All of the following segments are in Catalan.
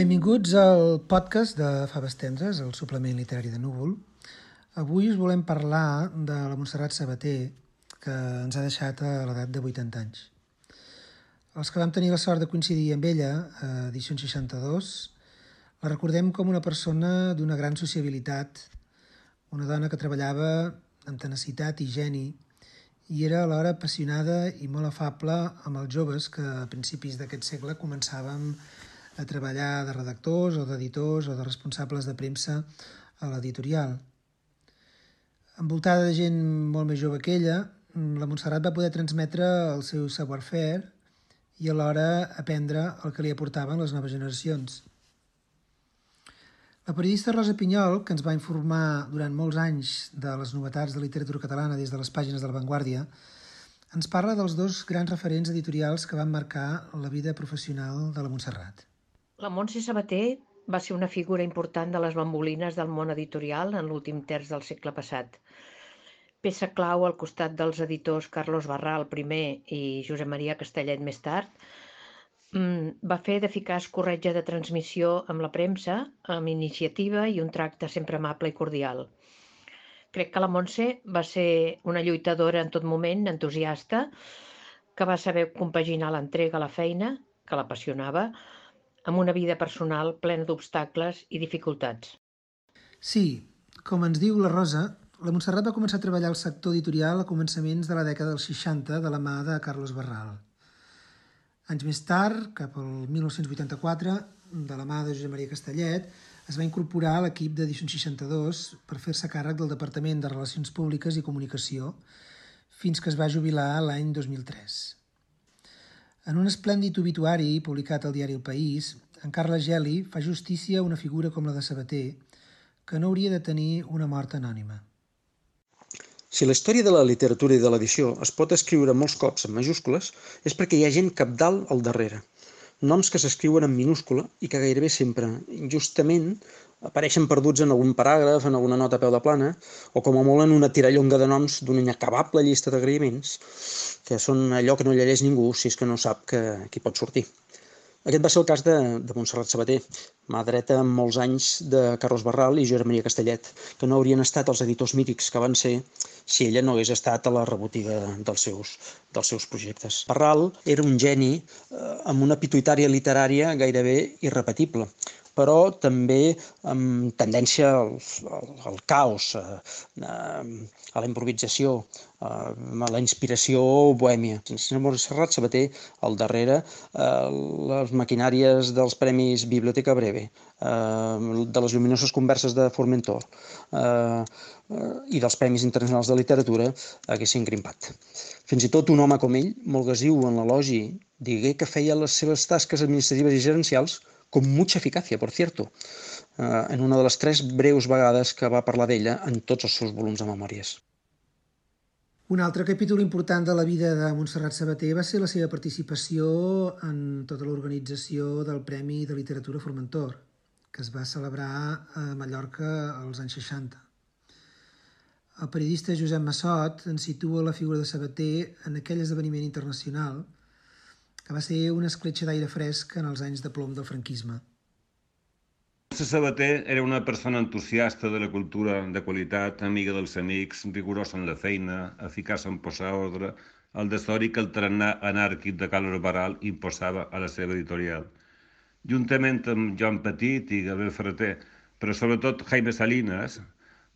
Benvinguts al podcast de Faves Tendres, el suplement literari de Núvol. Avui us volem parlar de la Montserrat Sabater, que ens ha deixat a l'edat de 80 anys. Els que vam tenir la sort de coincidir amb ella, a edició 62, la recordem com una persona d'una gran sociabilitat, una dona que treballava amb tenacitat i geni, i era alhora apassionada i molt afable amb els joves que a principis d'aquest segle començàvem a treballar de redactors o d'editors o de responsables de premsa a l'editorial. Envoltada de gent molt més jove que ella, la Montserrat va poder transmetre el seu savoir-faire i alhora aprendre el que li aportaven les noves generacions. La periodista Rosa Pinyol, que ens va informar durant molts anys de les novetats de literatura catalana des de les pàgines de La Vanguardia, ens parla dels dos grans referents editorials que van marcar la vida professional de la Montserrat. La Montse Sabater va ser una figura important de les bambolines del món editorial en l'últim terç del segle passat. Peça clau al costat dels editors Carlos Barral primer i Josep Maria Castellet més tard, mm, va fer d'eficaç corretja de transmissió amb la premsa, amb iniciativa i un tracte sempre amable i cordial. Crec que la Montse va ser una lluitadora en tot moment, entusiasta, que va saber compaginar l'entrega a la feina, que l'apassionava, amb una vida personal plena d'obstacles i dificultats. Sí, com ens diu la Rosa, la Montserrat va començar a treballar al sector editorial a començaments de la dècada dels 60 de la mà de Carlos Barral. Anys més tard, cap al 1984, de la mà de Josep Maria Castellet, es va incorporar a l'equip d'Edició 62 per fer-se càrrec del Departament de Relacions Públiques i Comunicació fins que es va jubilar l'any 2003. En un esplèndid obituari publicat al diari El País, en Carles Geli fa justícia a una figura com la de Sabater, que no hauria de tenir una mort anònima. Si la història de la literatura i de l'edició es pot escriure molts cops en majúscules, és perquè hi ha gent capdalt al darrere. Noms que s'escriuen en minúscula i que gairebé sempre, injustament, apareixen perduts en algun paràgraf, en alguna nota a peu de plana, o com a molt en una tirallonga de noms d'una inacabable llista d'agraïments, que són allò que no llegeix ningú si és que no sap que, qui pot sortir. Aquest va ser el cas de, de Montserrat Sabater, mà dreta amb molts anys de Carlos Barral i Josep Maria Castellet, que no haurien estat els editors mítics que van ser si ella no hagués estat a la rebotiga dels seus, dels seus projectes. Barral era un geni eh, amb una pituitària literària gairebé irrepetible però també amb tendència al, al, al caos, a, a la improvisació, a la inspiració bohèmia. Sense Montserrat Sabater, al darrere, les maquinàries dels Premis Biblioteca Breve, de les lluminoses converses de Formentor i dels Premis Internacionals de Literatura haguessin grimpat. Fins i tot un home com ell, molt gasiu en l'elogi, digué que feia les seves tasques administratives i gerencials con mucha eficacia, por cierto, eh, en una de les tres breus vegades que va parlar d'ella en tots els seus volums de memòries. Un altre capítol important de la vida de Montserrat Sabater va ser la seva participació en tota l'organització del Premi de Literatura Formentor, que es va celebrar a Mallorca als anys 60. El periodista Josep Massot en situa la figura de Sabater en aquell esdeveniment internacional – que va ser una escletxa d'aire fresc en els anys de plom del franquisme. Montse Sabater era una persona entusiasta de la cultura de qualitat, amiga dels amics, rigorosa en la feina, eficaç en posar ordre, el desori que el tarannà anàrquic de Carlos Baral imposava a la seva editorial. Juntament amb Joan Petit i Gabriel Ferreter, però sobretot Jaime Salinas,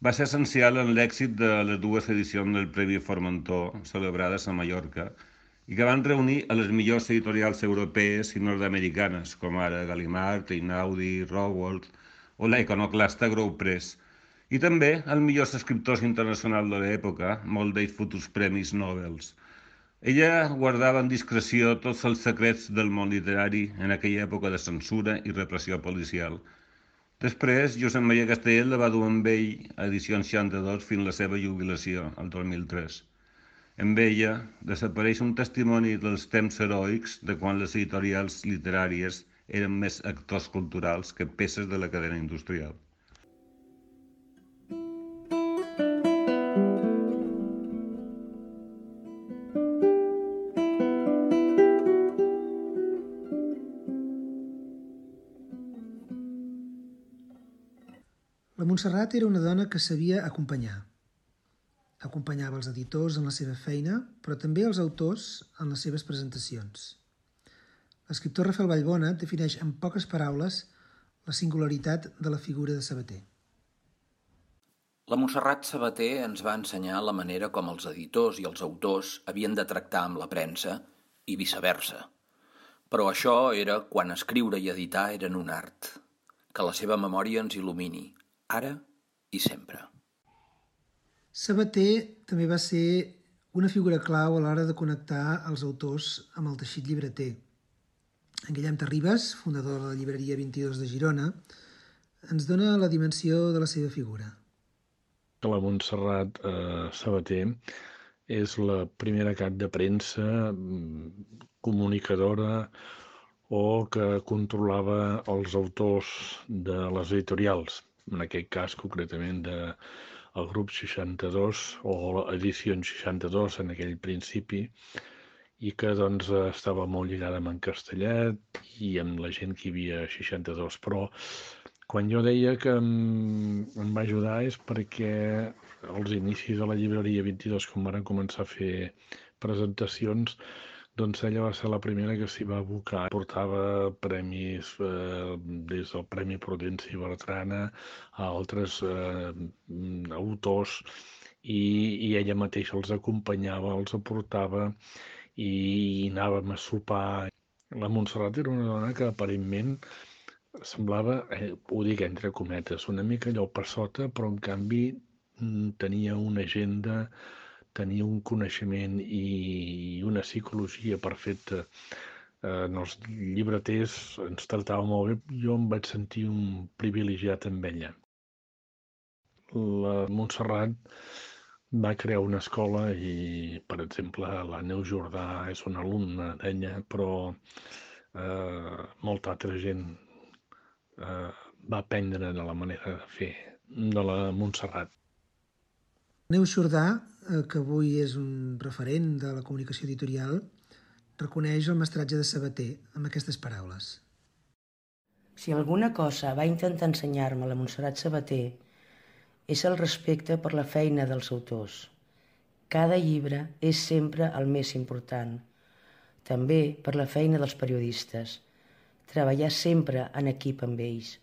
va ser essencial en l'èxit de les dues edicions del Premi Formentor, celebrades a Mallorca, i que van reunir a les millors editorials europees i nord-americanes, com ara Gallimard, Einaudi, Rowald o la iconoclasta Grou Press, i també els millors escriptors internacionals de l'època, molt d'ells futurs premis Nobels. Ella guardava en discreció tots els secrets del món literari en aquella època de censura i repressió policial. Després, Josep Maria Castell la va dur amb ell a edició 62 fins la seva jubilació, el 2003. En ella desapareix un testimoni dels temps heroics de quan les editorials literàries eren més actors culturals que peces de la cadena industrial. Montserrat era una dona que sabia acompanyar. Acompanyava els editors en la seva feina, però també els autors en les seves presentacions. L'escriptor Rafael Vallbona defineix en poques paraules la singularitat de la figura de Sabater. La Montserrat Sabater ens va ensenyar la manera com els editors i els autors havien de tractar amb la premsa i viceversa. Però això era quan escriure i editar eren un art. Que la seva memòria ens il·lumini, ara i sempre. Sabater també va ser una figura clau a l'hora de connectar els autors amb el teixit llibreter. En Guillem Terribas, fundador de la llibreria 22 de Girona, ens dona la dimensió de la seva figura la Montserrat eh, Sabater és la primera cap de premsa mm, comunicadora o que controlava els autors de les editorials, en aquest cas concretament de el grup 62 o l'edició 62 en aquell principi i que doncs estava molt lligada amb en Castellet i amb la gent que hi havia 62, però quan jo deia que em, em va ajudar és perquè als inicis de la llibreria 22, quan van començar a fer presentacions, doncs ella va ser la primera que s'hi va abocar. Portava premis eh, des del Premi Prudència Bertrana a altres eh, autors i, i ella mateixa els acompanyava, els aportava i, i anàvem a sopar. La Montserrat era una dona que aparentment semblava, eh, ho dic entre cometes, una mica allò per sota, però en canvi tenia una agenda, tenia un coneixement i una psicologia perfecta. Eh, en els llibreters ens tractava molt bé, jo em vaig sentir un privilegiat amb ella. La Montserrat va crear una escola i, per exemple, la Neu Jordà és una alumna d'ella, però eh, molta altra gent eh, va aprendre de la manera de fer de la Montserrat. Neus Jordà, eh, que avui és un referent de la comunicació editorial, reconeix el mestratge de Sabater amb aquestes paraules. Si alguna cosa va intentar ensenyar-me la Montserrat Sabater és el respecte per la feina dels autors. Cada llibre és sempre el més important. També per la feina dels periodistes – treballar sempre en equip amb ells.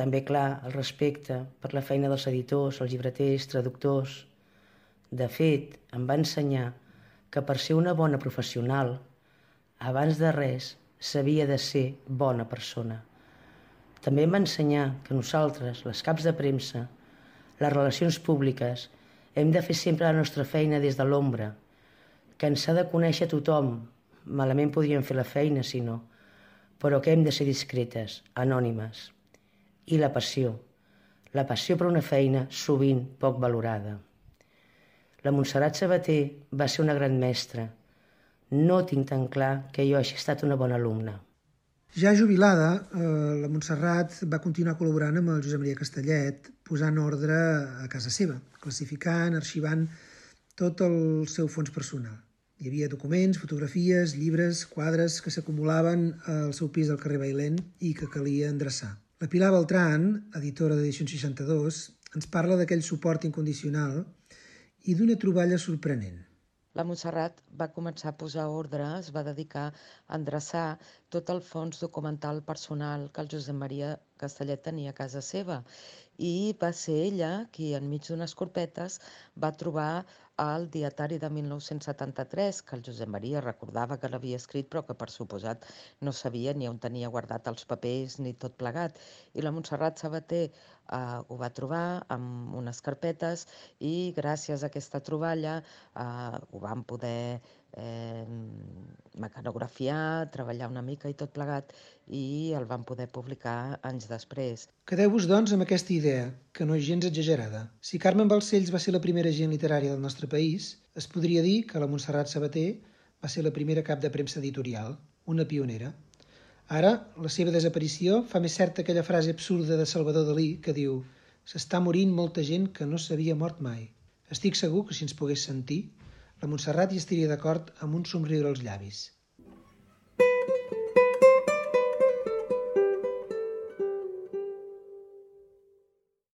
També, clar, el respecte per la feina dels editors, els llibreters, traductors. De fet, em va ensenyar que per ser una bona professional, abans de res, s'havia de ser bona persona. També em va ensenyar que nosaltres, les caps de premsa, les relacions públiques, hem de fer sempre la nostra feina des de l'ombra, que ens ha de conèixer tothom. Malament podríem fer la feina, si no però que hem de ser discretes, anònimes. I la passió. La passió per una feina sovint poc valorada. La Montserrat Sabater va ser una gran mestra. No tinc tan clar que jo hagi estat una bona alumna. Ja jubilada, eh, la Montserrat va continuar col·laborant amb el Josep Maria Castellet, posant ordre a casa seva, classificant, arxivant tot el seu fons personal. Hi havia documents, fotografies, llibres, quadres que s'acumulaven al seu pis del carrer Bailent i que calia endreçar. La Pilar Beltran, editora d'Edició 62, ens parla d'aquell suport incondicional i d'una troballa sorprenent. La Montserrat va començar a posar ordre, es va dedicar a endreçar tot el fons documental personal que el Josep Maria Castellet tenia a casa seva i va ser ella qui, enmig d'unes corpetes, va trobar al dietari de 1973, que el Josep Maria recordava que l'havia escrit, però que per suposat no sabia ni on tenia guardat els papers ni tot plegat. I la Montserrat Sabater eh, ho va trobar amb unes carpetes i gràcies a aquesta troballa eh, ho vam poder eh, mecanografiar, treballar una mica i tot plegat, i el van poder publicar anys després. Quedeu-vos, doncs, amb aquesta idea, que no és gens exagerada. Si Carmen Balcells va ser la primera gent literària del nostre país, es podria dir que la Montserrat Sabater va ser la primera cap de premsa editorial, una pionera. Ara, la seva desaparició fa més certa aquella frase absurda de Salvador Dalí que diu «S'està morint molta gent que no s'havia mort mai». Estic segur que si ens pogués sentir, la Montserrat hi estaria d'acord amb un somriure als llavis.